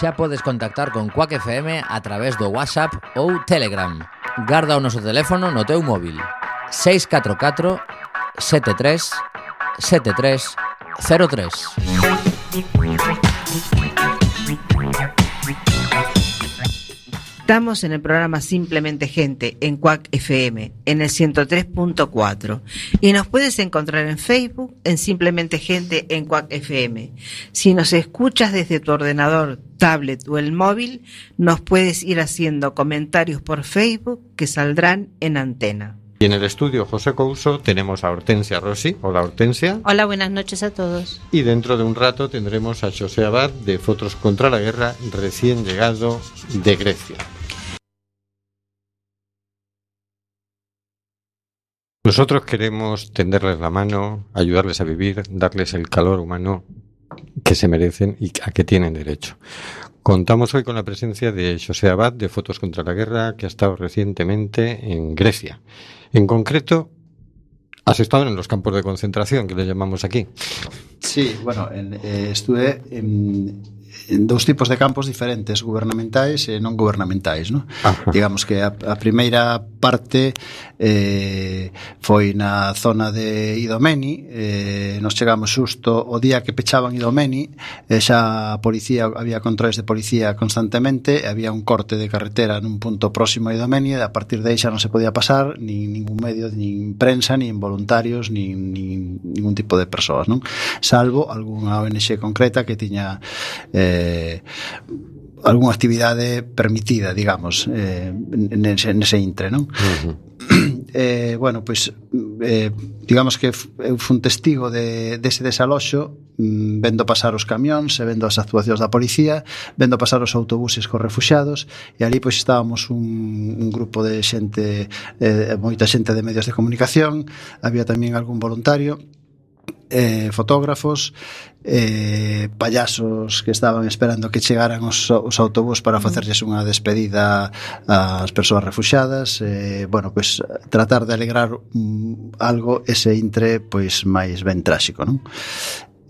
xa podes contactar con Quack FM a través do WhatsApp ou Telegram. Garda o noso teléfono no teu móvil. 644 73 73 03. Estamos en el programa Simplemente Gente en Cuac FM en el 103.4 y nos puedes encontrar en Facebook en Simplemente Gente en Cuac FM. Si nos escuchas desde tu ordenador, tablet o el móvil, nos puedes ir haciendo comentarios por Facebook que saldrán en antena. Y en el estudio José Couso tenemos a Hortensia Rossi. Hola Hortensia. Hola, buenas noches a todos. Y dentro de un rato tendremos a José Abad de Fotos contra la Guerra, recién llegado de Grecia. Nosotros queremos tenderles la mano, ayudarles a vivir, darles el calor humano que se merecen y a que tienen derecho. Contamos hoy con la presencia de José Abad de Fotos contra la Guerra, que ha estado recientemente en Grecia. En concreto, has estado en los campos de concentración, que le llamamos aquí. Sí, bueno, en, eh, estuve en, en dous tipos de campos diferentes, gubernamentais e non gubernamentais, no? Digamos que a, a primeira parte eh, foi na zona de Idomeni eh, nos chegamos xusto o día que pechaban Idomeni eh, xa a policía había controles de policía constantemente había un corte de carretera nun punto próximo a Idomeni e a partir de aí xa non se podía pasar nin ningún medio, nin prensa, nin voluntarios nin, nin ningún tipo de persoas non? salvo algunha ONG concreta que tiña eh, algunha actividade permitida, digamos, eh, nese, nese intre, non? Uh -huh eh, bueno, pois pues, mm, eh, digamos que eu fun testigo de, dese desaloxo mm, vendo pasar os camións e vendo as actuacións da policía vendo pasar os autobuses cos refuxados e ali pois estábamos un, un grupo de xente eh, moita xente de medios de comunicación había tamén algún voluntario eh, fotógrafos eh, payasos que estaban esperando que chegaran os, os autobús para mm. facerlles unha despedida ás persoas refuxadas eh, bueno, pois tratar de alegrar um, algo ese intre pois máis ben tráxico non?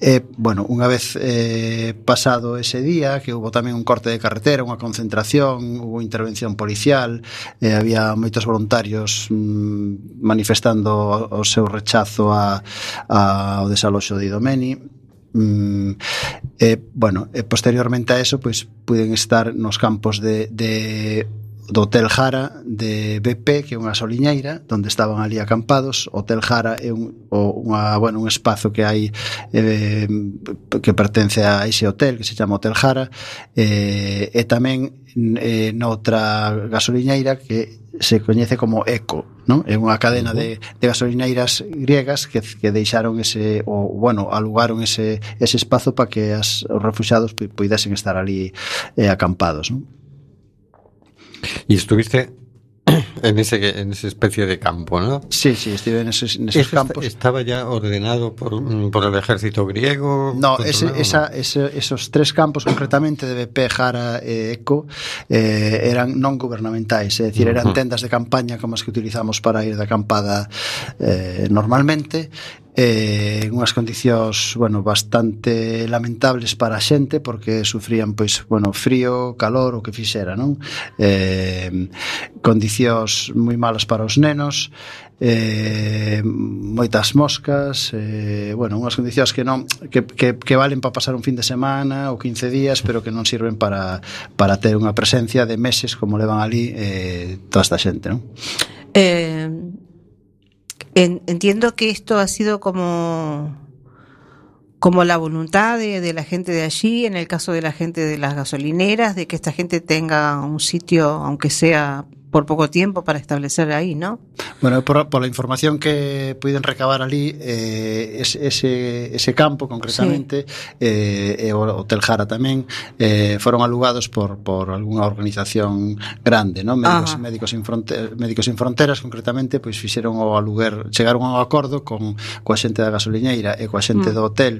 E, bueno, unha vez eh, pasado ese día, que hubo tamén un corte de carretera, unha concentración, hubo intervención policial, eh, había moitos voluntarios mm, manifestando o, o seu rechazo a, a, ao desaloxo de Idomeni, Mm, eh, bueno, eh, posteriormente a eso pois pues, puden estar nos campos de, de do Hotel Jara de BP, que é unha soliñeira, onde estaban ali acampados. O Hotel Jara é un, o, unha, bueno, un espazo que hai eh, que pertence a ese hotel, que se chama Hotel Jara, eh, e tamén eh, noutra gasoliñeira que se coñece como ECO, non? É unha cadena de, de gasolineiras griegas que, que deixaron ese o bueno, alugaron ese ese espazo para que as, os refugiados poidesen estar ali eh, acampados, non? Y estuviste en ese en esa especie de campo, ¿no? Sí, sí, estuve en esos, en esos campos. ¿Estaba ya ordenado por, mm, por el ejército griego? No, ese, esa, ese, esos tres campos, concretamente de BP, Jara e Eco, eh, eran non gubernamentais, é dicir, eran tendas de campaña como as que utilizamos para ir de acampada eh, normalmente, eh, unhas condicións, bueno, bastante lamentables para a xente porque sufrían pois, bueno, frío, calor, o que fixera, non? Eh, condicións moi malas para os nenos, eh, moitas moscas, eh, bueno, unhas condicións que non que, que, que valen para pasar un fin de semana ou 15 días, pero que non sirven para, para ter unha presencia de meses como levan ali eh, toda esta xente, non? Eh, En, entiendo que esto ha sido como, como la voluntad de, de, la gente de allí, en el caso de la gente de las gasolineras, de que esta gente tenga un sitio, aunque sea por poco tiempo para establecer ahí, ¿no? Bueno, por, por la información que puiden recabar ali, eh, ese, ese campo concretamente, sí. eh, e o Hotel Jara tamén, eh, foron alugados por, por algunha organización grande, ¿no? Médicos, médicos, sin fronteras, médicos sin fronteras, concretamente, pois fixeron o aluguer, chegaron ao acordo con coa xente da gasoliñeira e coa xente mm. do hotel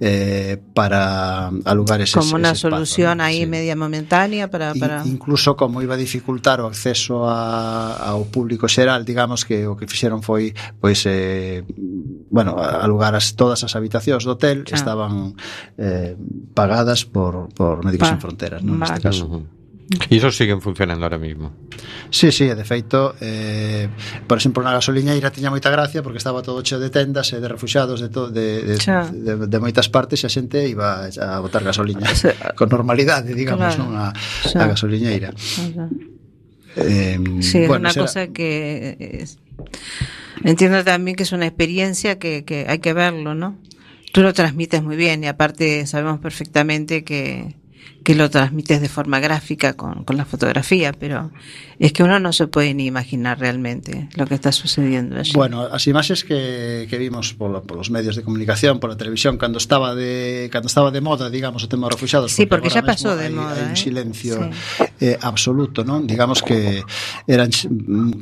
eh, para alugar ese Como unha solución aí sí. media momentánea para, para... In, incluso como iba a dificultar o acceso acceso a, ao público xeral, digamos que o que fixeron foi pois eh, bueno, alugar as, todas as habitacións do hotel claro. estaban eh, pagadas por, por Médicos pa. Sen Fronteras, non? Neste caso. Uh -huh. E iso siguen funcionando ahora mismo Sí, sí, de feito eh, Por exemplo, na gasoliñeira tiña moita gracia Porque estaba todo cheo de tendas e de refuxados De, to, de, de, de, de, de moitas partes E a xente iba a botar gasoliña Con normalidade, digamos, claro. non a, a gasoliñeira Xa. Eh, Sí, bueno, es una cosa que es, Entiendo también que es una experiencia que, que hay que verlo, ¿no? Tú lo transmites muy bien y aparte sabemos perfectamente que, que lo transmites de forma gráfica con, con, la fotografía, pero es que uno no se puede ni imaginar realmente lo que está sucediendo allí. Bueno, as imaxes que, que vimos por, por los medios de comunicación, por la televisión, cando estaba de cando estaba de moda, digamos, o tema de refugiados, sí, porque, porque xa pasou de moda, hai un ¿eh? silencio sí. eh, absoluto, non? Digamos que eran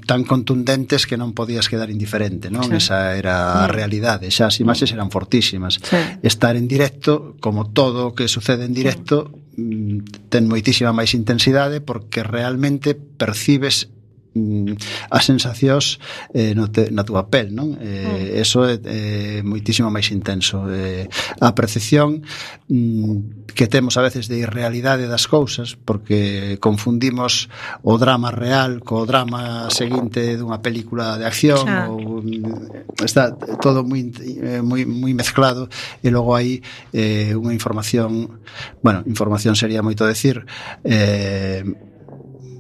tan contundentes que non podías quedar indiferente, non? Sí. Esa era a realidade, xa as imaxes eran fortísimas. Sí. Estar en directo, como todo que sucede en directo, sí Mm, ten moitísima máis intensidade porque realmente percibes Mm, as sensacións eh, no te, na túa pel, non? Eh, mm. Eso é eh, moitísimo máis intenso. Eh, a percepción mm, que temos a veces de irrealidade das cousas, porque confundimos o drama real co drama seguinte dunha película de acción claro. ou mm, está todo moi eh, moi moi mezclado e logo hai eh, unha información, bueno, información sería moito decir, eh,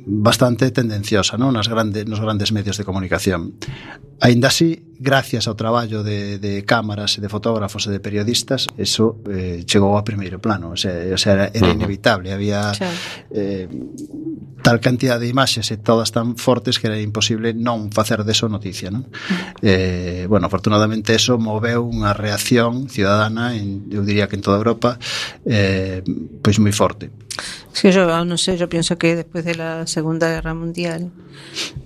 bastante tendenciosa non? Nas grande, nos grandes medios de comunicación. Ainda así, gracias ao traballo de, de cámaras e de fotógrafos e de periodistas, eso eh, chegou a primeiro plano, o sea, o sea era, era inevitable, había eh, tal cantidad de imaxes e todas tan fortes que era imposible non facer deso noticia, non? Eh, bueno, afortunadamente eso moveu unha reacción ciudadana en, eu diría que en toda Europa eh, pois moi forte. Sí, yo no sé, yo pienso que después de la Segunda Guerra Mundial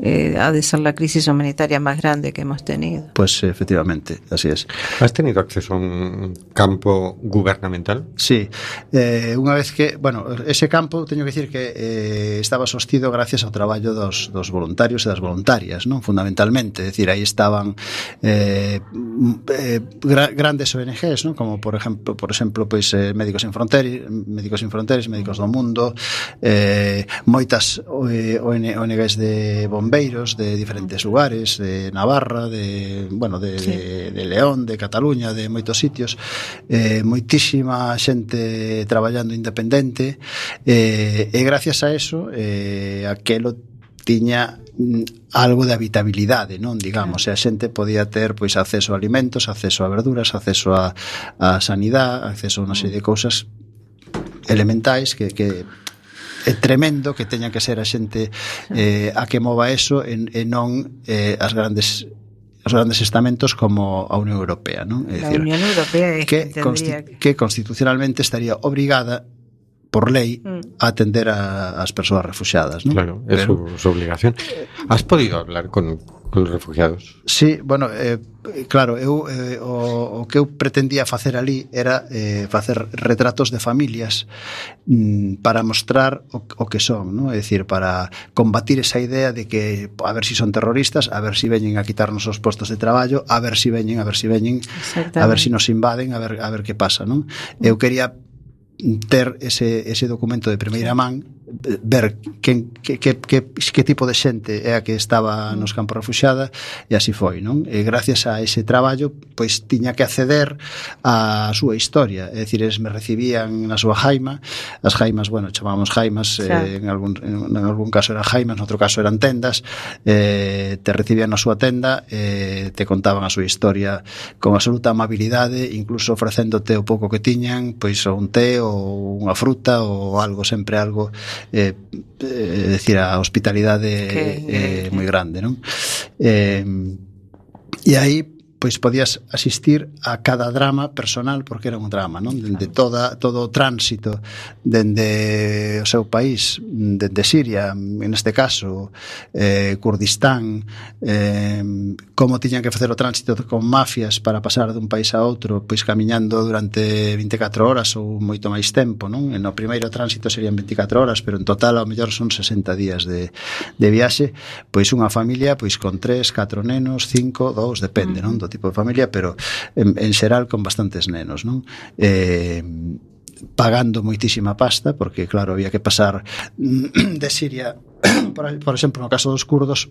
eh, ha de ser la crisis humanitaria más grande que hemos tenido. Pues efectivamente, así es. ¿Has tenido acceso a un campo gubernamental? Sí, eh, unha vez que, bueno, ese campo, teño que decir que eh, estaba sostido gracias ao traballo dos, dos voluntarios e das voluntarias, non fundamentalmente, decir, aí estaban eh, eh, gra grandes ONGs, non? como por exemplo, por exemplo, pois eh, Médicos Sin Fronteras, Médicos Sin Fronteras, Médicos do Mundo, eh, moitas eh, ONGs de bombeiros de diferentes lugares, de Navarra, de, bueno, de, sí. de, de León, de Cataluña, de moitos sitios, eh, moitísima xente traballando independente, eh, e gracias a eso, eh, aquelo tiña mm, algo de habitabilidade, non, digamos, claro. e a xente podía ter pois acceso a alimentos, acceso a verduras, acceso a, a sanidade, acceso a unha serie de cousas elementais que, que é tremendo que teña que ser a xente eh, a que mova eso e, e non eh, as grandes os grandes estamentos como a Unión Europea, non? É a Unión Europea é que, que, consti que... que constitucionalmente estaría obrigada por lei mm. a atender a, as persoas refugiadas, non? Claro, é Pero, su, su obligación. Has podido hablar con con os refugiados? Sí, bueno, eh, claro, eu eh, o, o que eu pretendía facer ali era eh, facer retratos de familias mm, para mostrar o, o que son, ¿no? é dicir, para combatir esa idea de que a ver si son terroristas, a ver si veñen a quitarnos os postos de traballo, a ver si veñen, a ver si veñen, a ver si nos invaden, a ver a ver que pasa, non? Eu quería ter ese, ese documento de primeira man ver quen, que, que, que, que tipo de xente é a que estaba nos campos refuxada e así foi, non? E gracias a ese traballo, pois tiña que acceder á súa historia, é dicir, eles me recibían na súa jaima, as jaimas, bueno, chamábamos jaimas, eh, claro. eh, en, algún, en, en algún caso eran jaimas, outro caso eran tendas, eh, te recibían na súa tenda, eh, te contaban a súa historia con absoluta amabilidade, incluso ofrecéndote o pouco que tiñan, pois un té ou unha fruta ou algo, sempre algo eh, eh, decir, a hospitalidade eh, moi grande, non? Eh, e aí pois podías asistir a cada drama personal porque era un drama, non? Dende toda todo o tránsito dende o seu país, dende Siria, en este caso, eh Kurdistán, eh como tiñan que facer o tránsito con mafias para pasar dun país a outro, pois camiñando durante 24 horas ou moito máis tempo, non? E no primeiro tránsito serían 24 horas, pero en total ao mellor son 60 días de de viaxe, pois unha familia pois con 3, 4 nenos, 5, 2, depende, non? Do tipo de familia, pero en, en xeral con bastantes nenos, non? Eh, pagando moitísima pasta, porque claro, había que pasar de Siria, por, por exemplo, no caso dos curdos,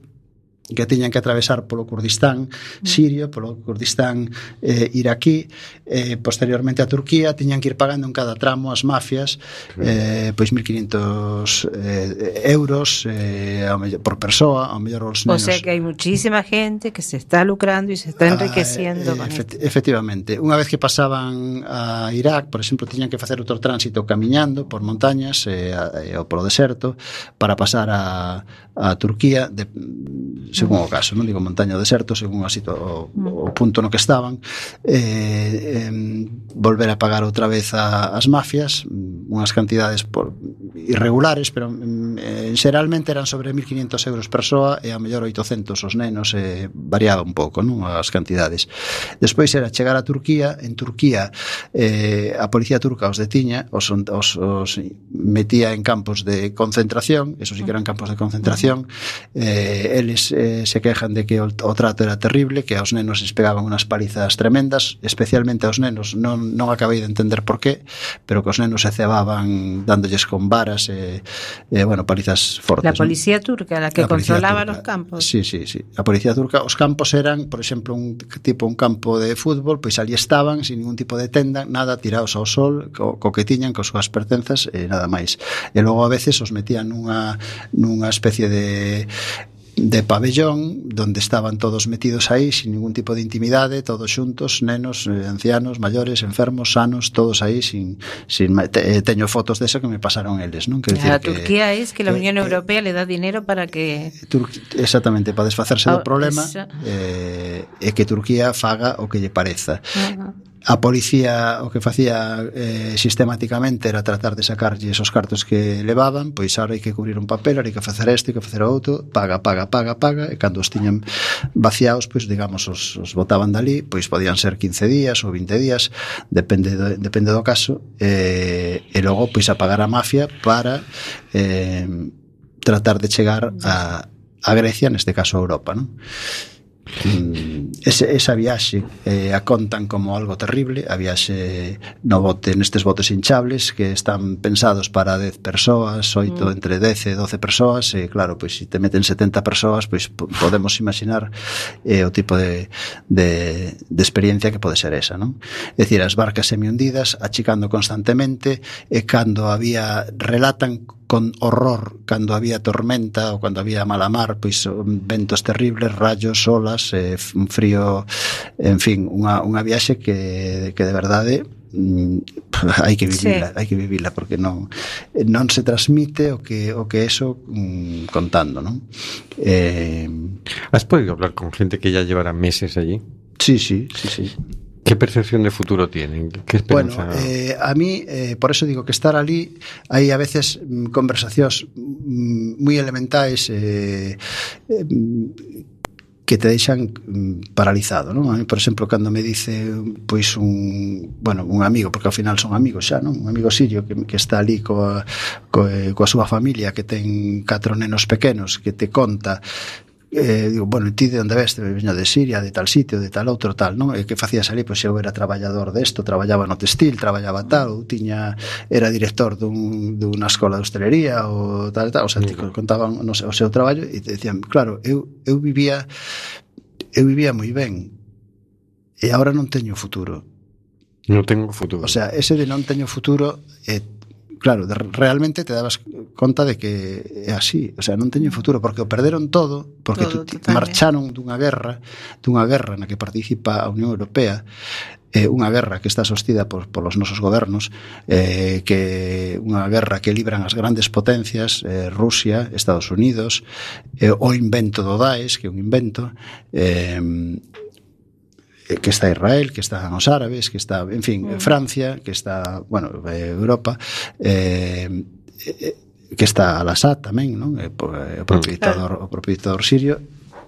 que tiñan que atravesar polo Kurdistán mm. sirio, polo Kurdistán eh, iraquí, eh, posteriormente a Turquía, tiñan que ir pagando en cada tramo as mafias eh, pois 1.500 eh, euros eh, ao mellor, por persoa, ao mellor os nenos. O sea que hai muchísima gente que se está lucrando e se está ah, enriqueciendo. Ah, eh, efect efectivamente. Unha vez que pasaban a Irak, por exemplo, tiñan que facer outro tránsito camiñando por montañas eh, eh, ou polo deserto para pasar a, a Turquía de, según o caso, non? Digo montaña ou deserto, según a situa o, o punto no que estaban, eh, eh, volver a pagar outra vez a, as mafias, unhas cantidades por irregulares, pero eh, xeralmente eran sobre 1500 euros persoa e a mellor 800 os nenos, eh, variaba un pouco, non, as cantidades. Despois era chegar a Turquía, en Turquía eh, a policía turca os detiña, os, os, os metía en campos de concentración, eso sí que eran campos de concentración, eh, eles eh, se quejan de que o, o trato era terrible, que aos nenos les pegaban unas palizas tremendas, especialmente aos nenos, non, non acabei de entender por qué, pero que os nenos se cebaban dándolles con varas e, eh, eh, bueno, palizas fortes. La policía ¿no? turca, la que la controlaba turca. los campos. Sí, sí, sí. A policía turca, os campos eran, por exemplo, un tipo un campo de fútbol, pois ali estaban, sin ningún tipo de tenda, nada, tirados ao sol, co, co que tiñan, cos súas pertenzas, e eh, nada máis. E logo a veces os metían nunha, nunha especie de de pabellón donde estaban todos metidos aí sin ningún tipo de intimidade, todos xuntos, nenos, eh, ancianos, maiores, enfermos, sanos, todos aí sin sin te, eh, teño fotos de eso que me pasaron eles, non? Que a Turquía que, es que a Unión eh, Europea eh, le dá dinero para que Tur exactamente para desfacerse oh, do ah, problema eh, e que Turquía faga o que lle pareza. Uh -huh a policía o que facía eh, sistemáticamente era tratar de sacarlle esos cartos que levaban, pois ahora hai que cubrir un papel, hai que facer este, hai que facer outro, paga, paga, paga, paga, e cando os tiñan vaciados, pois digamos, os, os botaban dali, pois podían ser 15 días ou 20 días, depende do, depende do caso, eh, e logo pois a pagar a mafia para eh, tratar de chegar a, a Grecia, neste caso a Europa, non? Mm. ese, esa viaxe eh, a contan como algo terrible a viaxe no bote nestes botes hinchables que están pensados para 10 persoas, 8 mm. entre 10 e 12 persoas e claro, pois se te meten 70 persoas pois podemos imaginar eh, o tipo de, de, de experiencia que pode ser esa non? é dicir, as barcas semi hundidas achicando constantemente e cando había relatan con horror cando había tormenta ou cando había mala mar, pois um, ventos terribles, rayos, olas, eh, un frío, en fin, unha, unha viaxe que, que de verdade mm, hai que vivila, sí. hai que vivila porque non non se transmite o que o que eso mm, contando, non? Eh, Has podido hablar con gente que ya llevara meses allí? Sí, sí, sí, sí. ¿Qué percepción de futuro tienen? ¿Qué esperanza? Bueno, eh, a mí, eh, por eso digo que estar allí, hay a veces mm, conversacións moi mm, elementais eh, eh, que te deixan mm, paralizado, non? A mí, por exemplo, cando me dice pois un, bueno, un amigo, porque ao final son amigos xa, non? Un amigo sirio que, que está ali coa, coa, eh, coa súa familia que ten catro nenos pequenos, que te conta eh, digo, bueno, ti de onde veste? veño de Siria, de tal sitio, de tal outro, tal, non? E que facías ali? Pois eu era traballador desto, traballaba no textil, traballaba tal, ou tiña, era director dun, dunha escola de hostelería, ou tal, tal, o sea, ti contaban no, o seu traballo e te decían, claro, eu, eu vivía eu vivía moi ben e agora non teño futuro. Non teño futuro. O sea, ese de non teño futuro eh, claro, de, realmente te dabas conta de que é así, o sea, non teñen futuro porque o perderon todo, porque todo, tu, marcharon dunha guerra, dunha guerra na que participa a Unión Europea, eh, unha guerra que está sostida por, polos nosos gobernos, eh, que unha guerra que libran as grandes potencias, eh, Rusia, Estados Unidos, eh, o invento do Daesh, que é un invento, eh, Eh, que está Israel, que están os árabes, que está, en fin, mm. Francia, que está, bueno, eh, Europa, eh, eh, que está Al-Assad tamén, non? O propio dictador, o propio dictador sirio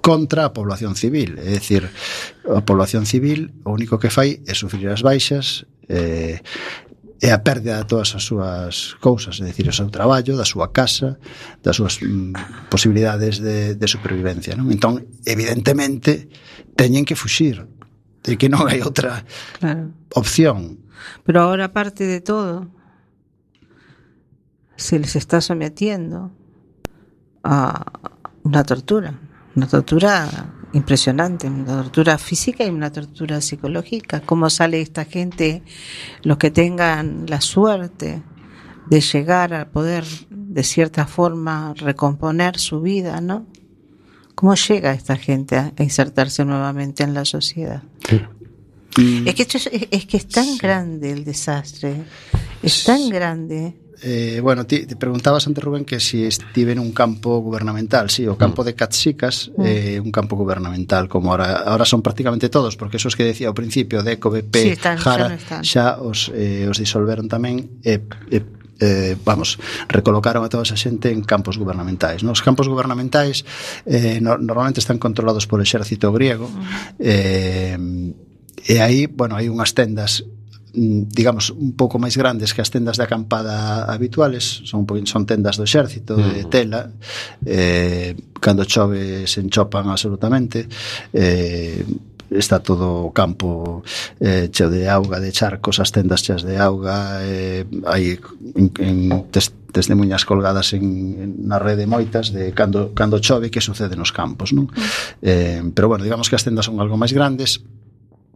contra a población civil, é dicir, a población civil o único que fai é sufrir as baixas, eh, e a perda de todas as súas cousas, é dicir, o seu traballo, da súa casa, das súas mm, posibilidades de, de supervivencia. Non? Entón, evidentemente, teñen que fuxir. De que non hai outra claro. opción. Pero ahora, aparte de todo, se les está sometiendo a una tortura. Una tortura impresionante, una tortura física y una tortura psicológica. ¿Cómo sale esta gente, los que tengan la suerte de llegar a poder de cierta forma recomponer su vida, ¿no? ¿Cómo llega esta gente a insertarse nuevamente en la sociedad? Es, que es, que es tan grande el desastre, es tan grande Eh, bueno, ti, te preguntabas antes, Rubén, que si estive un campo gubernamental. Sí, o campo mm. de Catsicas mm. eh, un campo gubernamental, como ahora, ahora son prácticamente todos, porque esos que decía ao principio, DECO, BP, sí, están, Jara, xa, xa os, eh, os disolveron tamén, e, eh, eh, vamos, recolocaron a toda esa xente en campos gubernamentais. Nos campos gubernamentais eh, no, normalmente están controlados polo exército griego eh, e aí, bueno, hai unhas tendas mm, digamos, un pouco máis grandes que as tendas de acampada habituales son son tendas do exército, de mm. tela eh, cando chove se enchopan absolutamente eh, está todo o campo eh, cheo de auga, de charcos, as tendas cheas de auga, eh, hai en, en test, testemunhas colgadas en, en na rede moitas de cando, cando chove que sucede nos campos, non? Mm. Eh, pero bueno, digamos que as tendas son algo máis grandes,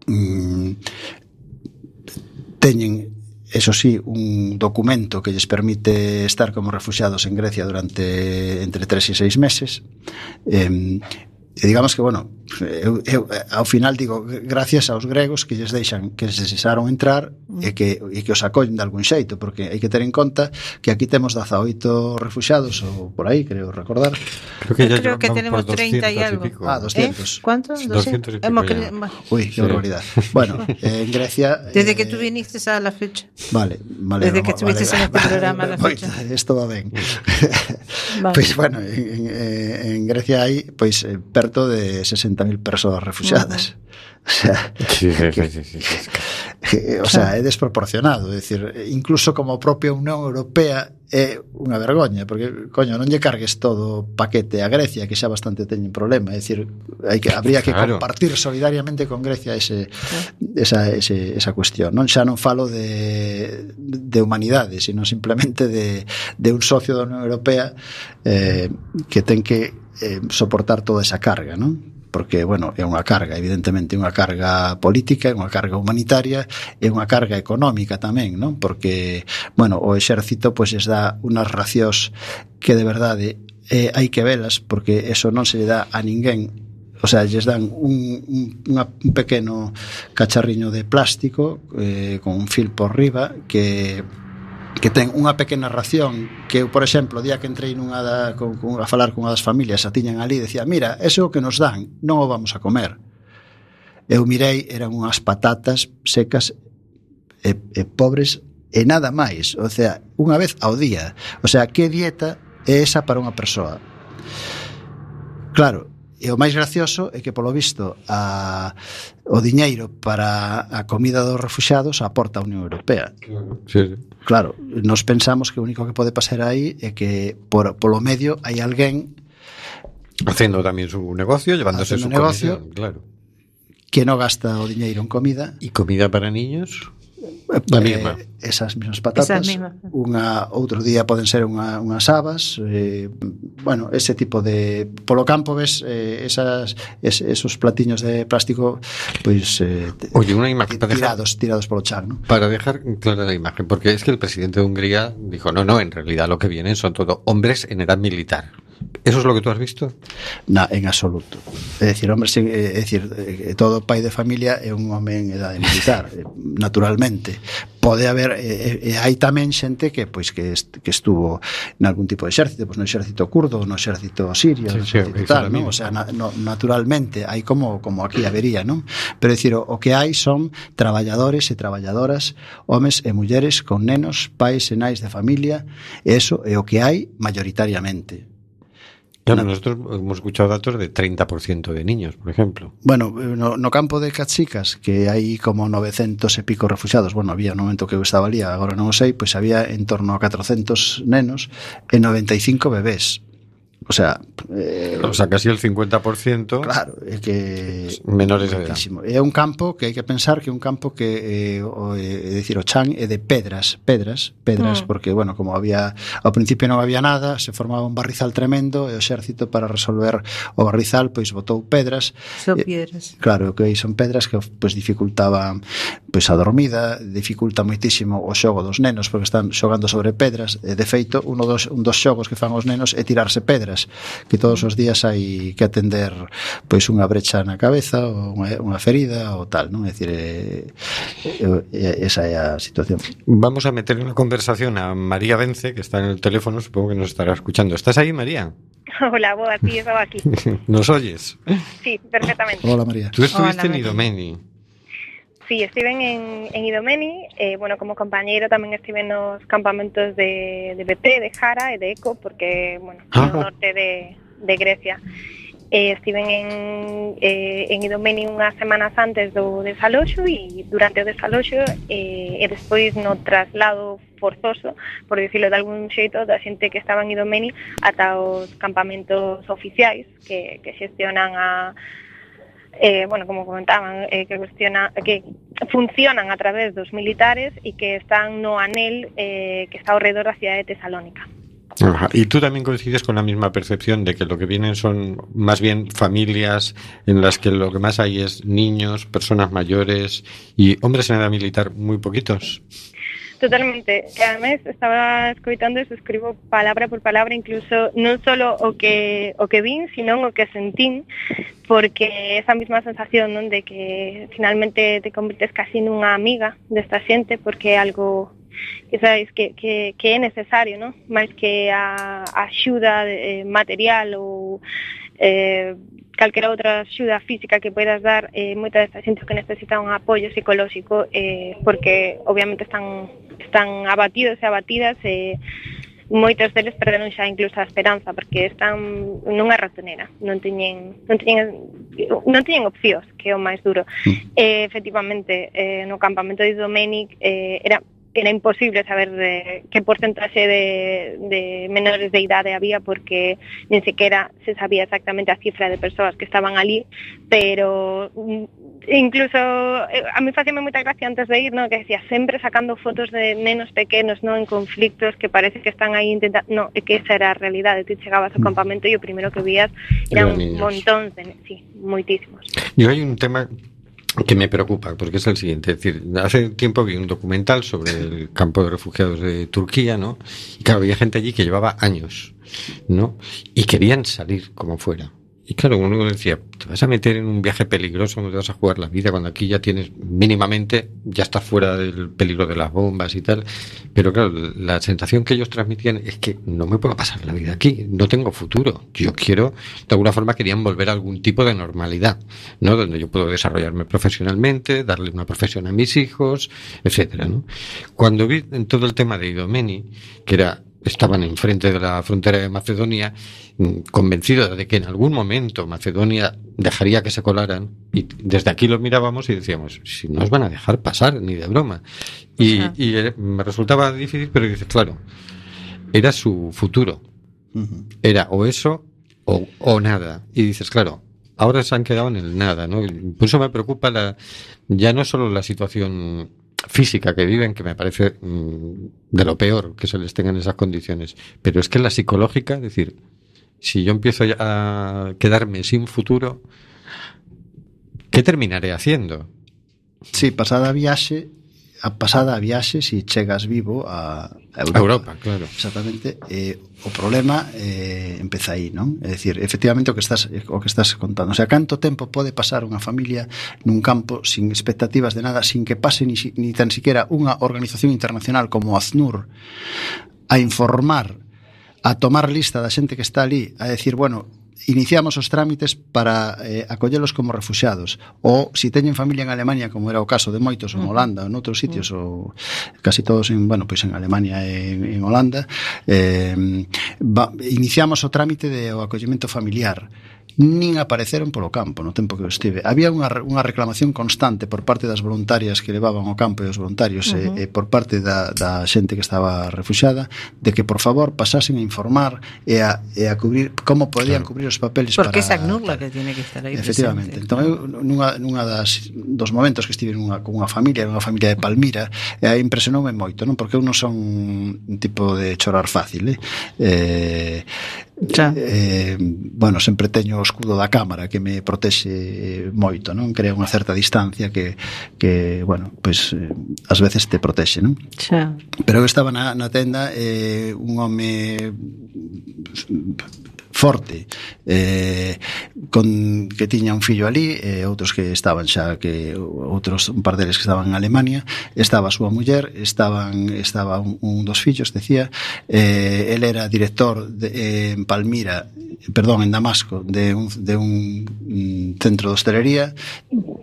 mm, teñen eso sí, un documento que lles permite estar como refugiados en Grecia durante entre 3 e 6 meses. Eh, e digamos que, bueno, eu, eu, ao final digo gracias aos gregos que lles deixan que se cesaron entrar mm. e que, e que os acollen de algún xeito porque hai que ter en conta que aquí temos 18 refuxados ou por aí creo recordar. Creo que, ya creo que tenemos 30 e algo. ah, 200 ¿Eh? ¿cuántos? 200, 200 pico. ya. uy, sí. barbaridad. Bueno, eh, en Grecia desde eh, que tú viniste a la fecha. vale, vale desde que estuviste vale, en este programa a la fecha. moita, esto va ben vale. pois pues, bueno en, en, eh, en Grecia hai pois pues, eh, perto de 60 160.000 persoas refugiadas. O sea, sí, sí, sí, o sea, é desproporcionado, Decir, incluso como a propia Unión Europea é unha vergoña, porque coño, non lle cargues todo o paquete a Grecia, que xa bastante teñen problema, é decir, hai que habría que claro. compartir solidariamente con Grecia ese esa ese, esa cuestión. Non xa non falo de de humanidade, sino simplemente de de un socio da Unión Europea eh que ten que eh, soportar toda esa carga, non? porque, bueno, é unha carga, evidentemente, unha carga política, é unha carga humanitaria, é unha carga económica tamén, non? Porque, bueno, o exército pois es dá unhas racións que de verdade eh, hai que velas porque eso non se lle dá a ninguén o sea, lles dan un, un, unha, un pequeno cacharriño de plástico eh, con un fil por riba que que ten unha pequena ración que eu, por exemplo, o día que entrei nunha da, con, con, a falar cunha das familias a tiñan ali, decía, mira, eso é o que nos dan non o vamos a comer eu mirei, eran unhas patatas secas e, e pobres e nada máis, o sea unha vez ao día, o sea, que dieta é esa para unha persoa? Claro, E o máis gracioso é que, polo visto, a, o diñeiro para a comida dos refuxados aporta a Unión Europea. Claro, sí, sí. claro nos pensamos que o único que pode pasar aí é que por, polo medio hai alguén Facendo tamén su negocio, llevándose su negocio, comisión, claro. Que no gasta o diñeiro en comida. E comida para niños? Da mesma. Eh, esas mesmas patatas. Esas mismas. Unha, outro día poden ser unha, unhas habas, eh, bueno, ese tipo de... Polo campo ves eh, esas, es, esos platiños de plástico pois eh, Oye, unha imagen para tirados, dejar, tirados polo chan, ¿no? Para dejar clara la imagen, porque es que el presidente de Hungría dijo, no, no, en realidad lo que vienen son todo hombres en edad militar. ¿Eso es lo que tú has visto? Na, en absoluto. É dicir, hombre, sen, eh, é dicir, eh, todo pai de familia é un home en edade militar, eh, naturalmente. Pode haber e, e hai tamén xente que pois que est, que estuvo en algún tipo de exército, pois no exército curdo, no exército sirio, sí, no exército sí, tal, non? O sea, na, no, naturalmente hai como como aquí habería, non? Pero é dicir, o, o que hai son traballadores e traballadoras, homes e mulleres con nenos, pais e nais de familia, e eso é o que hai mayoritariamente Claro, no. nosotros hemos escuchado datos de 30% de niños, por ejemplo. Bueno, eh, no, no campo de Cachicas, que hai como 900 e pico refugiados, bueno, había un momento que eu estaba ali, agora non o sei, pois había en torno a 400 nenos e 95 bebés. O sea, eh, o sea, casi el 50%. Claro, é que menores de edad. É un campo que hai que pensar que é un campo que eh, o, eh, é dicir, o chan é de pedras, pedras, pedras, mm. porque bueno, como había ao principio non había nada, se formaba un barrizal tremendo e o exército para resolver o barrizal pois botou pedras. Son eh, piedras. Eh, claro, que son pedras que pois dificultaban pois a dormida, dificulta moitísimo o xogo dos nenos porque están xogando sobre pedras, e de feito, uno dos un dos xogos que fan os nenos é tirarse pedras que todos os días hai que atender pois unha brecha na cabeza ou unha, unha ferida ou tal, non? É dicir, é, é, esa é a situación. Vamos a meter en la conversación a María Vence, que está en el teléfono, supongo que nos estará escuchando. ¿Estás ahí, María? Hola, boa, sí, estaba aquí. ¿Nos oyes? Sí, perfectamente. Hola, María. Tú estuviste Hola, en Idomeni. Sí, estive en, en Idomeni, eh, bueno, como compañeiro tamén estive nos campamentos de, de BP, de Jara e de Eco, porque, bueno, ah. no norte de, de Grecia. Eh, estiven en, eh, en Idomeni unhas semanas antes do desaloxo e durante o desaloxo eh, e despois no traslado forzoso, por dicirlo de algún xeito, da xente que estaba en Idomeni ata os campamentos oficiais que, que xestionan a eh, bueno, como comentaban, eh, que, cuestiona, que funcionan a través dos militares e que están no anel eh, que está ao redor da cidade de Tesalónica. Y tú también coincides con la misma percepción de que lo que vienen son más bien familias en las que lo que más hay es niños, personas mayores y hombres en edad militar muy poquitos. Totalmente. E además estaba escoitando e escribo palabra por palabra incluso non solo o que o que vin, sino o que sentín, porque esa mesma sensación non de que finalmente te convirtes casi nunha amiga desta xente porque é algo que sabes que, que, que é necesario, non? Máis que a, a axuda eh, material ou eh, calquera outra axuda física que poidas dar eh, moita desta xente que necesita un apoio psicolóxico eh, porque obviamente están están abatidos e abatidas e eh, moitos deles perderon xa incluso a esperanza porque están nunha ratonera, non teñen non teñen non teñen opcións, que é o máis duro. Mm. Eh, efectivamente, eh, no campamento de Domenic eh, era era imposible saber de qué porcentaje de, de, menores de idade había porque nin sequera se sabía exactamente a cifra de persoas que estaban ali, pero mm, incluso eh, a mí facíame moita gracia antes de ir, no, que decía sempre sacando fotos de nenos pequenos, no, en conflictos que parece que están aí intentando, no, é que esa era a realidade, ti chegabas ao mm. campamento e o primero que vías eran, un montón de, sí, moitísimos. E hai un tema que me preocupa, porque es el siguiente. Es decir, hace tiempo vi un documental sobre el campo de refugiados de Turquía, ¿no? Y claro, había gente allí que llevaba años, ¿no? Y querían salir como fuera. Y claro, uno decía, te vas a meter en un viaje peligroso, no te vas a jugar la vida cuando aquí ya tienes mínimamente, ya estás fuera del peligro de las bombas y tal. Pero claro, la sensación que ellos transmitían es que no me puedo pasar la vida aquí, no tengo futuro. Yo quiero, de alguna forma querían volver a algún tipo de normalidad, ¿no? Donde yo puedo desarrollarme profesionalmente, darle una profesión a mis hijos, etcétera, ¿no? Cuando vi en todo el tema de Idomeni, que era estaban enfrente de la frontera de Macedonia, mm, convencidos de que en algún momento Macedonia dejaría que se colaran, y desde aquí lo mirábamos y decíamos, si no os van a dejar pasar, ni de broma. Y, y eh, me resultaba difícil, pero dices, claro, era su futuro. Era o eso o, o nada. Y dices, claro, ahora se han quedado en el nada, ¿no? Por eso me preocupa la, ya no solo la situación física que viven, que me parece mm, de lo peor que se les tenga en esas condiciones. Pero es que la psicológica, es decir, si yo empiezo a quedarme sin futuro, ¿qué terminaré haciendo? Sí, pasada viaxe a pasada a viaxe se chegas vivo a Europa. A Europa, claro. Exactamente. Eh, o problema eh, empeza aí, non? É dicir, efectivamente o que estás o que estás contando, o sea, canto tempo pode pasar unha familia nun campo sin expectativas de nada, sin que pase ni, ni tan siquiera unha organización internacional como ACNUR a informar a tomar lista da xente que está ali, a decir, bueno, iniciamos os trámites para eh, acollelos como refugiados ou se si teñen familia en Alemania como era o caso de moitos en Holanda ou noutros sitios ou casi todos en, bueno, pois en Alemania e en, en Holanda eh, va, iniciamos o trámite de o acollemento familiar nin apareceron polo campo no tempo que eu estive. Había unha, unha reclamación constante por parte das voluntarias que levaban ao campo e os voluntarios eh, uh -huh. Eh, e, e por parte da, da xente que estaba refuxada de que por favor pasasen a informar e a, e a cubrir como podían claro. cubrir os papeles Porque para... Porque esa Sagnurla que tiene que estar aí Efectivamente. Presente. Entón eu nunha, nunha das, dos momentos que estive nunha, con unha familia, unha familia de Palmira, e aí impresionoume moito, non? Porque eu non son un tipo de chorar fácil, eh? eh Xa. Eh, bueno, sempre teño o escudo da cámara que me protexe moito, non? Crea unha certa distancia que, que bueno, pois pues, eh, ás veces te protexe, non? Xa. Pero eu estaba na, na tenda eh, un home forte eh, con que tiña un fillo ali e eh, outros que estaban xa que outros un par deles que estaban en Alemania estaba a súa muller estaban estaba un, un dos fillos decía eh, el era director de, eh, en Palmira perdón, en Damasco de un, de un mm, centro de hostelería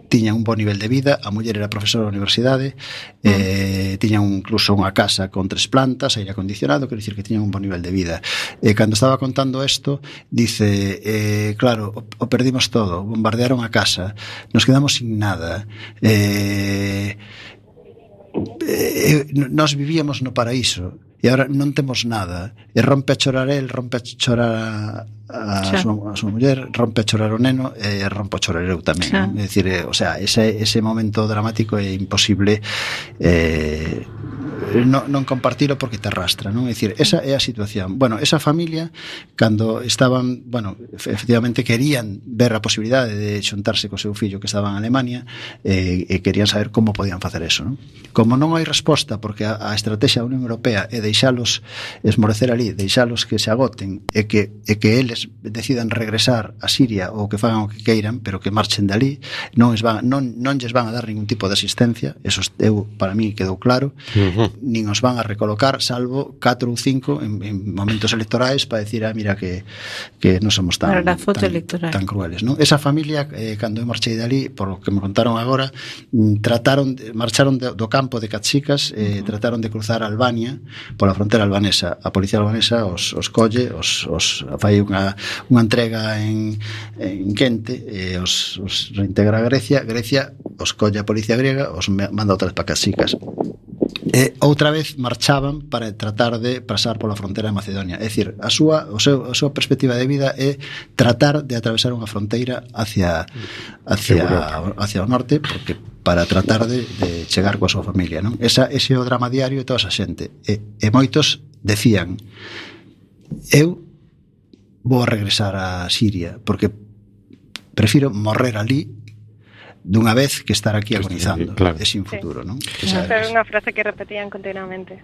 tiña un bo nivel de vida a muller era profesora da universidade eh, tiña un, incluso unha casa con tres plantas, aire acondicionado quer dicir que tiña un bo nivel de vida. E eh, cando estaba contando isto dice, eh, claro, o, o perdimos todo, bombardearon a casa, nos quedamos sin nada. Eh, eh, nós vivíamos no paraíso e agora non temos nada e rompe a chorar el, rompe a chorar a, a, súa, a súa muller, rompe a chorar o neno e rompo a chorar eu tamén. Xa. Non? É dicir, eh, o sea, ese, ese momento dramático é imposible eh, non, non compartilo porque te arrastra, non? É dicir, esa é a situación. Bueno, esa familia, cando estaban, bueno, efectivamente querían ver a posibilidade de xuntarse co seu fillo que estaba en Alemania eh, e querían saber como podían facer eso, non? Como non hai resposta porque a, a estrategia da Unión Europea é deixalos esmorecer ali, deixalos que se agoten e que, e que eles decidan regresar a Siria ou que fagan o que queiran, pero que marchen dali, non es van non non lles van a dar ningún tipo de asistencia, eso eu para mí quedou claro. Uh -huh. Nin os van a recolocar salvo 4 ou 5 en, en momentos electorais para decir, ah, mira que que non somos tan tan, electoral. tan crueles, non? Esa familia eh, cando eu marchei dali, por lo que me contaron agora, mm, trataron marcharon de, do campo de Cachicas, eh, uh -huh. trataron de cruzar Albania pola frontera albanesa. A policía albanesa os os colle, os os fai unha unha, entrega en, en Quente e os, os reintegra a Grecia Grecia os colle a policía griega os manda outra vez para Casicas e outra vez marchaban para tratar de pasar pola fronteira de Macedonia. É dicir, a súa, o seu, a súa perspectiva de vida é tratar de atravesar unha fronteira hacia, hacia, hacia o norte, porque para tratar de, de chegar coa súa familia. Non? Esa, ese é o drama diario de toda esa xente. E, e moitos decían, eu vou a regresar a Siria porque prefiro morrer ali dunha vez que estar aquí agonizando claro. e sin futuro, sí. non? Esa é unha frase que repetían continuamente.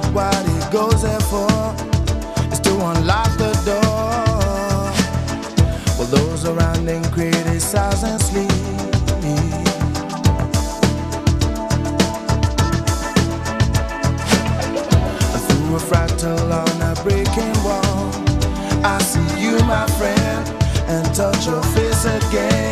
that what he goes there for is to unlock the door. Well, those around him criticize and sleep. And through a fractal on a breaking wall, I see you, my friend, and touch your face again.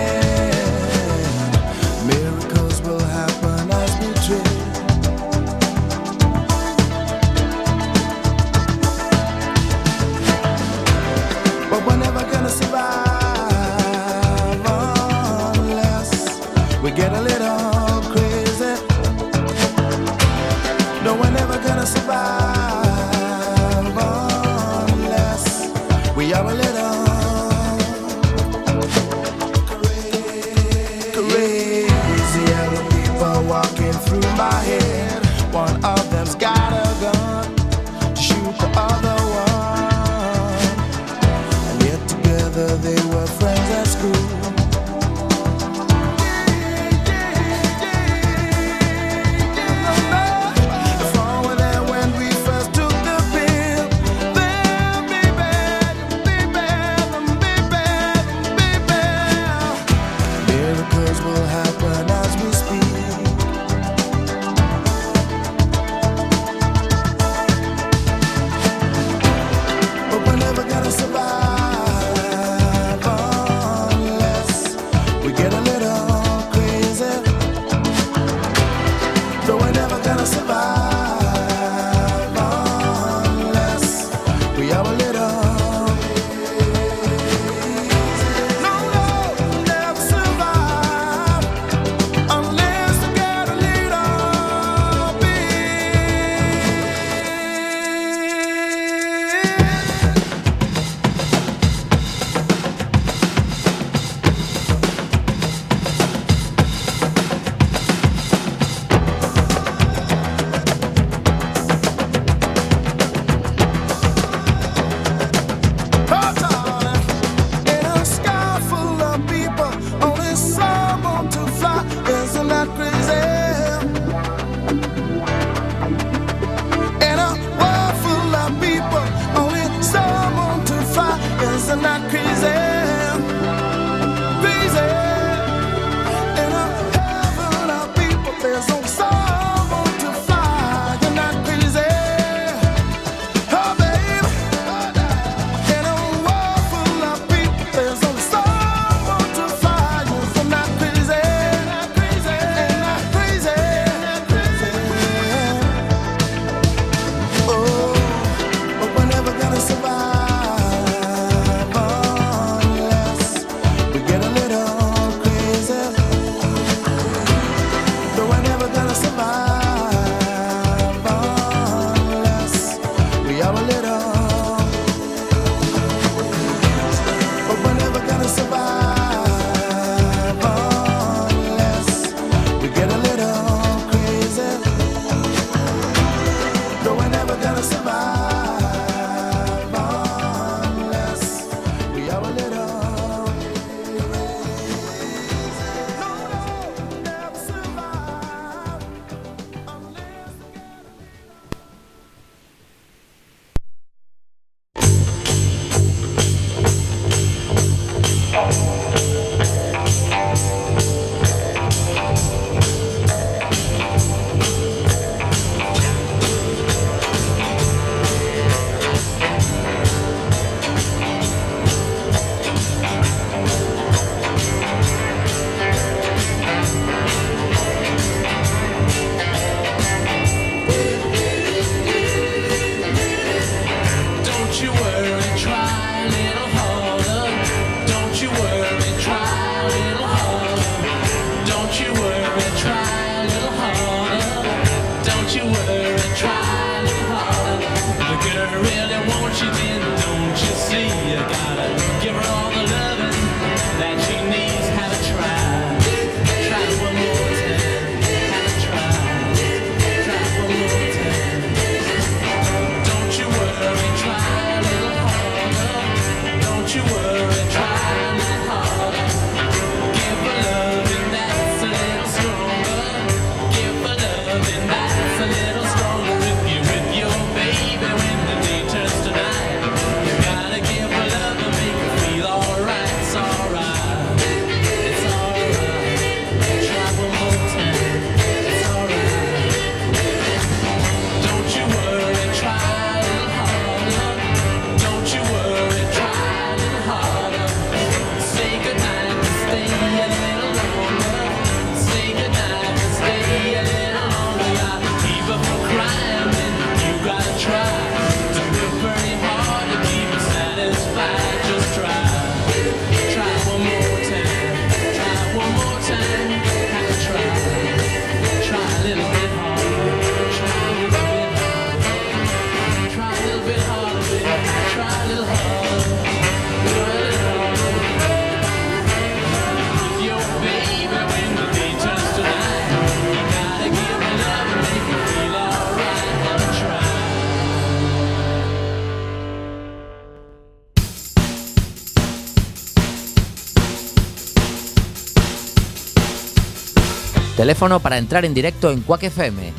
Teléfono para entrar en directo en Quack FM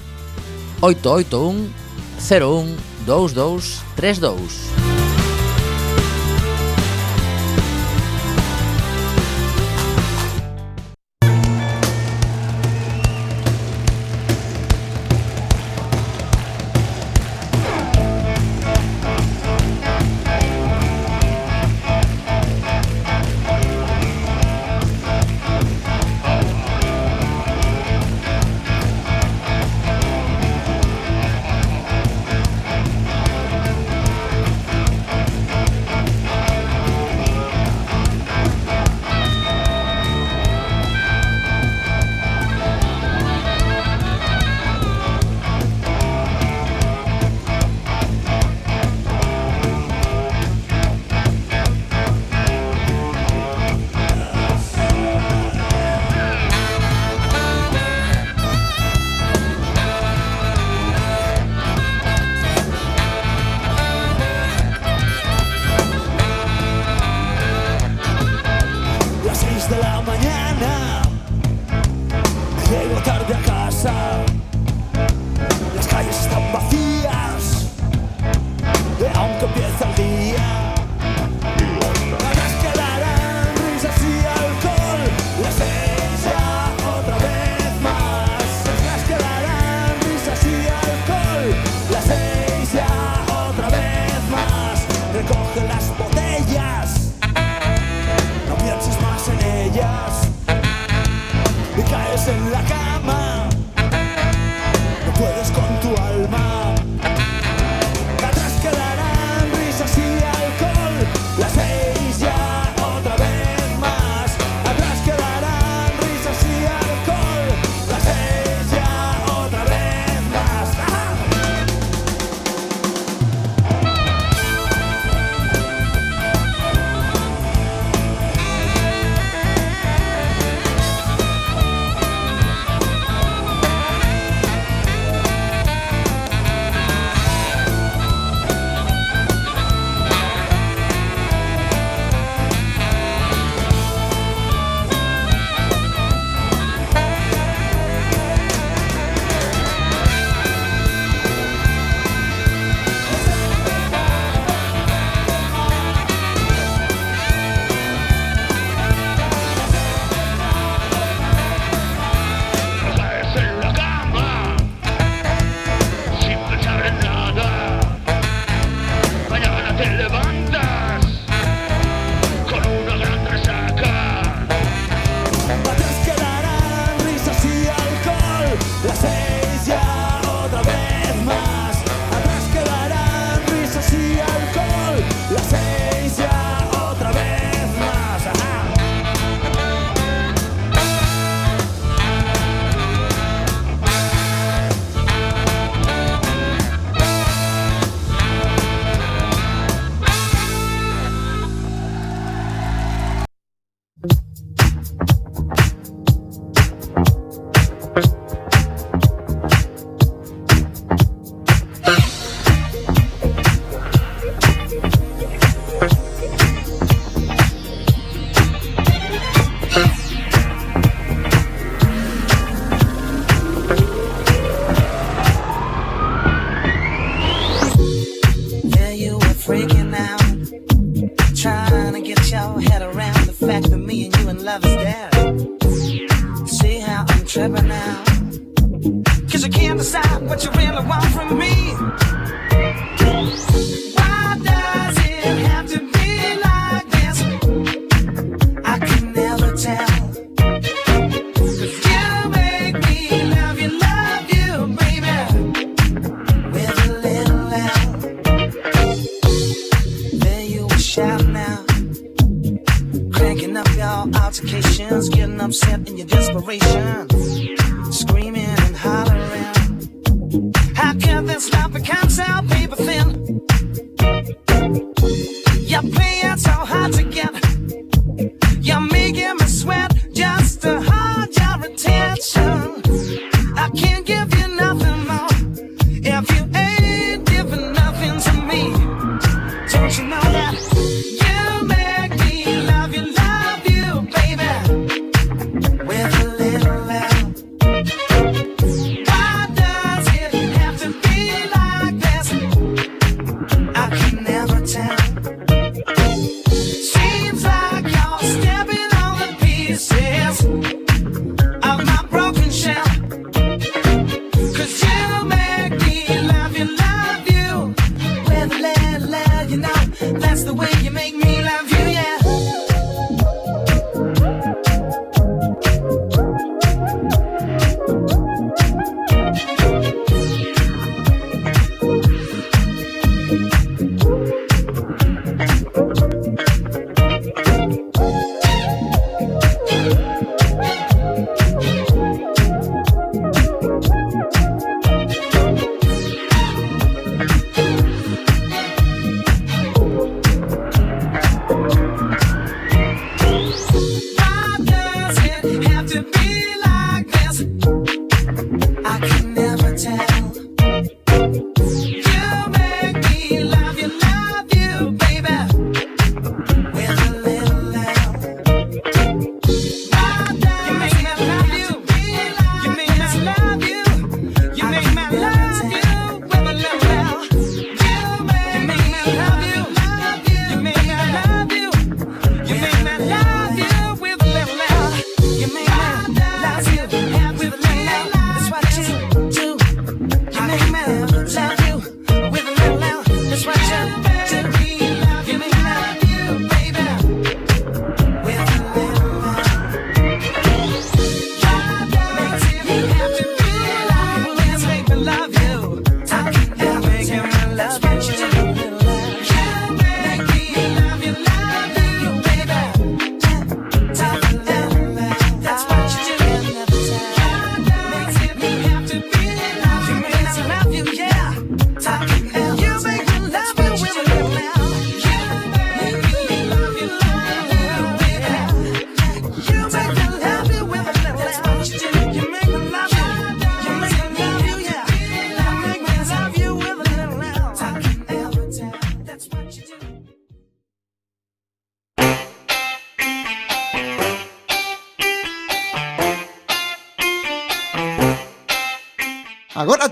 881 01 2232.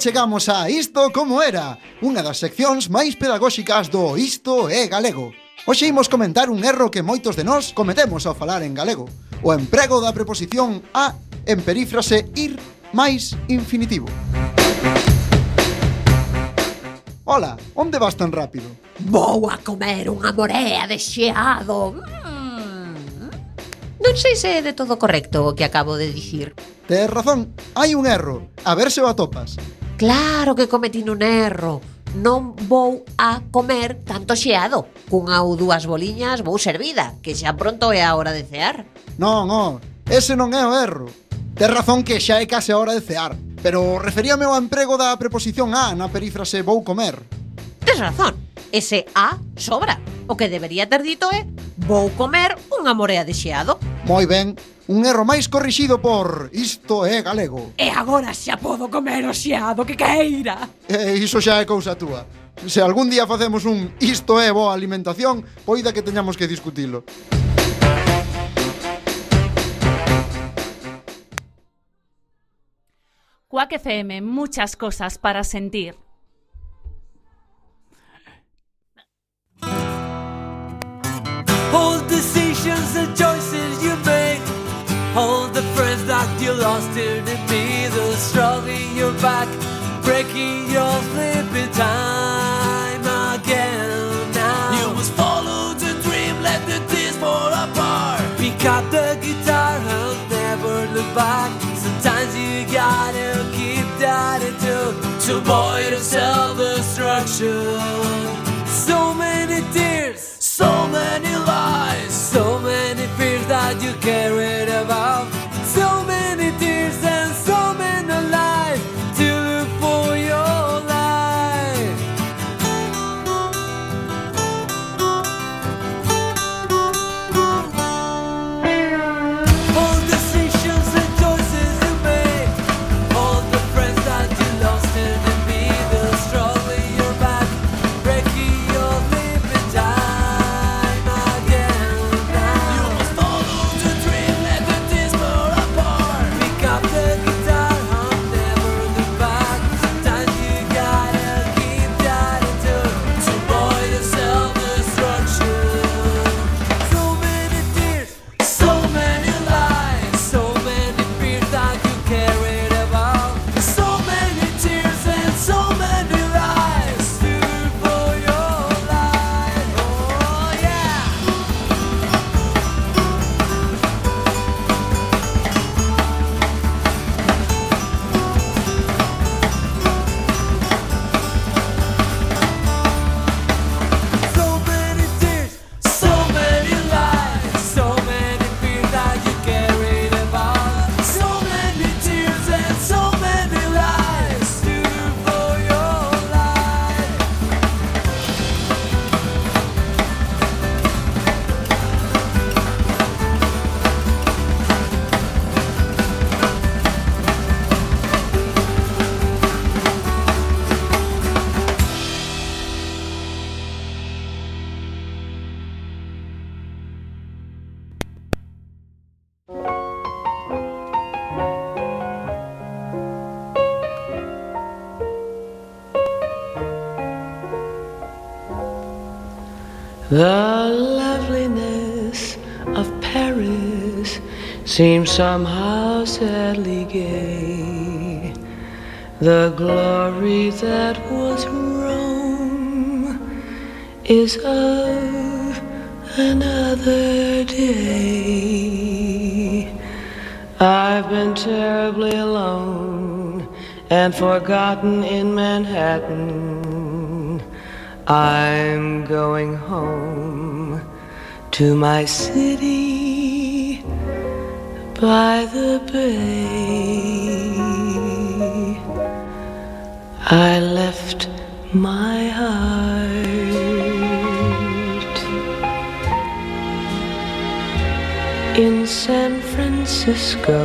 chegamos a Isto como era, unha das seccións máis pedagóxicas do Isto é Galego. Hoxe imos comentar un erro que moitos de nós cometemos ao falar en galego, o emprego da preposición a en perífrase ir máis infinitivo. Ola, onde vas tan rápido? Vou a comer unha morea de xeado. Mm. Non sei se é de todo correcto o que acabo de dicir. Tes razón, hai un erro. A ver se o atopas. Claro que cometín un erro. Non vou a comer tanto xeado. Cunha ou dúas boliñas vou servida, que xa pronto é a hora de cear. Non, non, ese non é o erro. Tes razón que xa é case a hora de cear, pero referíame ao emprego da preposición a na perífrase vou comer. Tes razón, ese a sobra. O que debería ter dito é vou comer unha morea de xeado. Moi ben, Un erro máis corrixido por Isto é galego. E agora xa podo comer o xeado que queira. E iso xa é cousa túa. Se algún día facemos un Isto é boa alimentación, poida que teñamos que discutilo. Cuac FM, muchas cosas para sentir. All decisions and choices you make All the friends that you lost here to be the struggle in your back, breaking your sleeping time again. Now you must follow the dream, let the tears fall apart. Pick up the guitar and never look back. Sometimes you gotta keep that attitude to avoid self-destruction. So many tears, so many lies, so many fears that you carried about. Seems somehow sadly gay. The glory that was Rome is of another day. I've been terribly alone and forgotten in Manhattan. I'm going home to my city by the bay. I left my heart in San Francisco,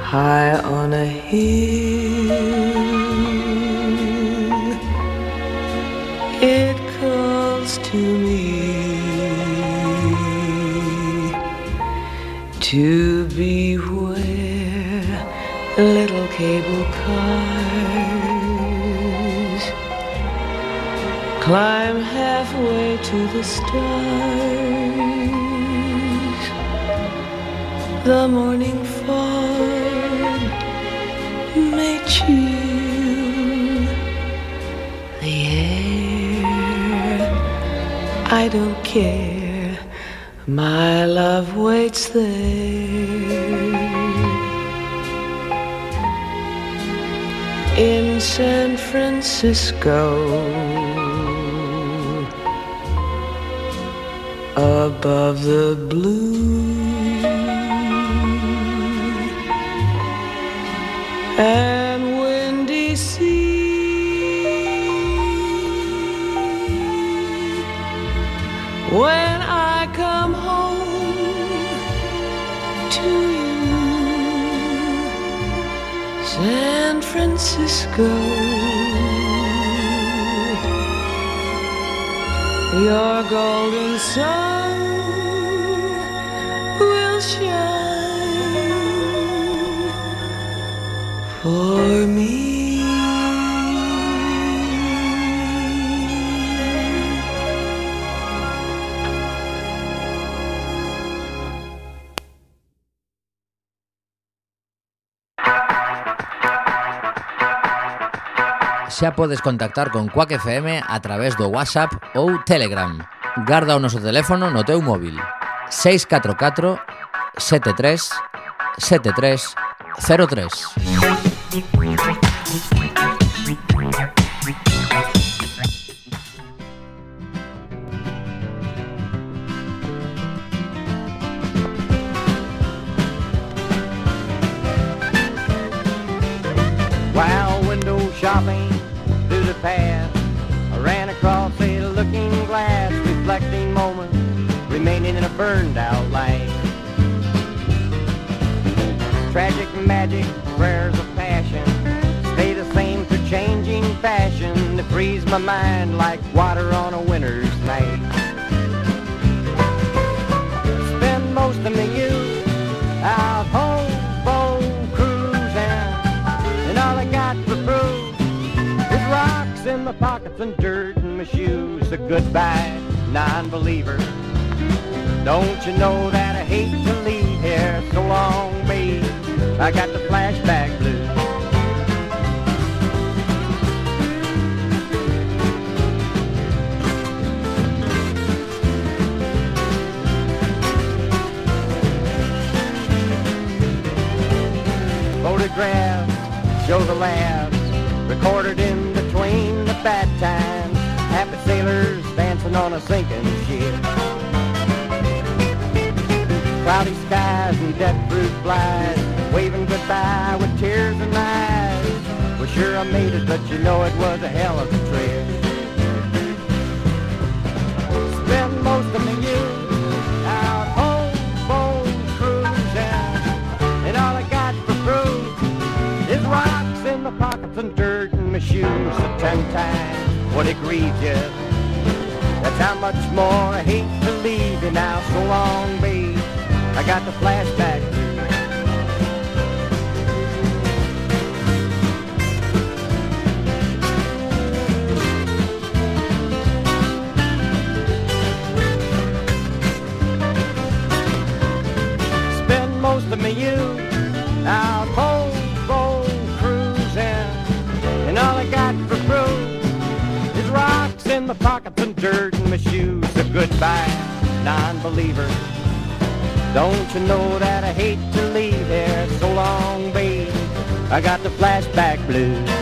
high on a hill. To be where little cable cars climb halfway to the stars. The morning fog may chill the air. I don't care. My love waits there. in San Francisco. Above the blue and windy sea. When I come home to you. San Francisco. Your golden sun will shine for me. xa podes contactar con Quack FM a través do WhatsApp ou Telegram. Garda o noso teléfono no teu móvil. 644 73 73 03. Don't you know that I hate to leave here so long, babe? I got the flashback blues. Photographs show the laughs recorded in between the bad times. Happy sailors dancing on a sinking Cloudy skies and dead fruit flies, waving goodbye with tears in my eyes. Well, sure I made it, but you know it was a hell of a trip. Spend most of my youth out home, phone cruising, and all I got for proof is rocks in my pockets and dirt in my shoes. So ten times what it grieves you. That's how much more I hate to leave you now. So long, babe. I got the flashback. Spend most of me, you out cold, cold cruising, and all I got for proof is rocks in my pockets and dirt in my shoes. So goodbye, non-believer. Don't you know that I hate to leave here so long, babe? I got the flashback blues.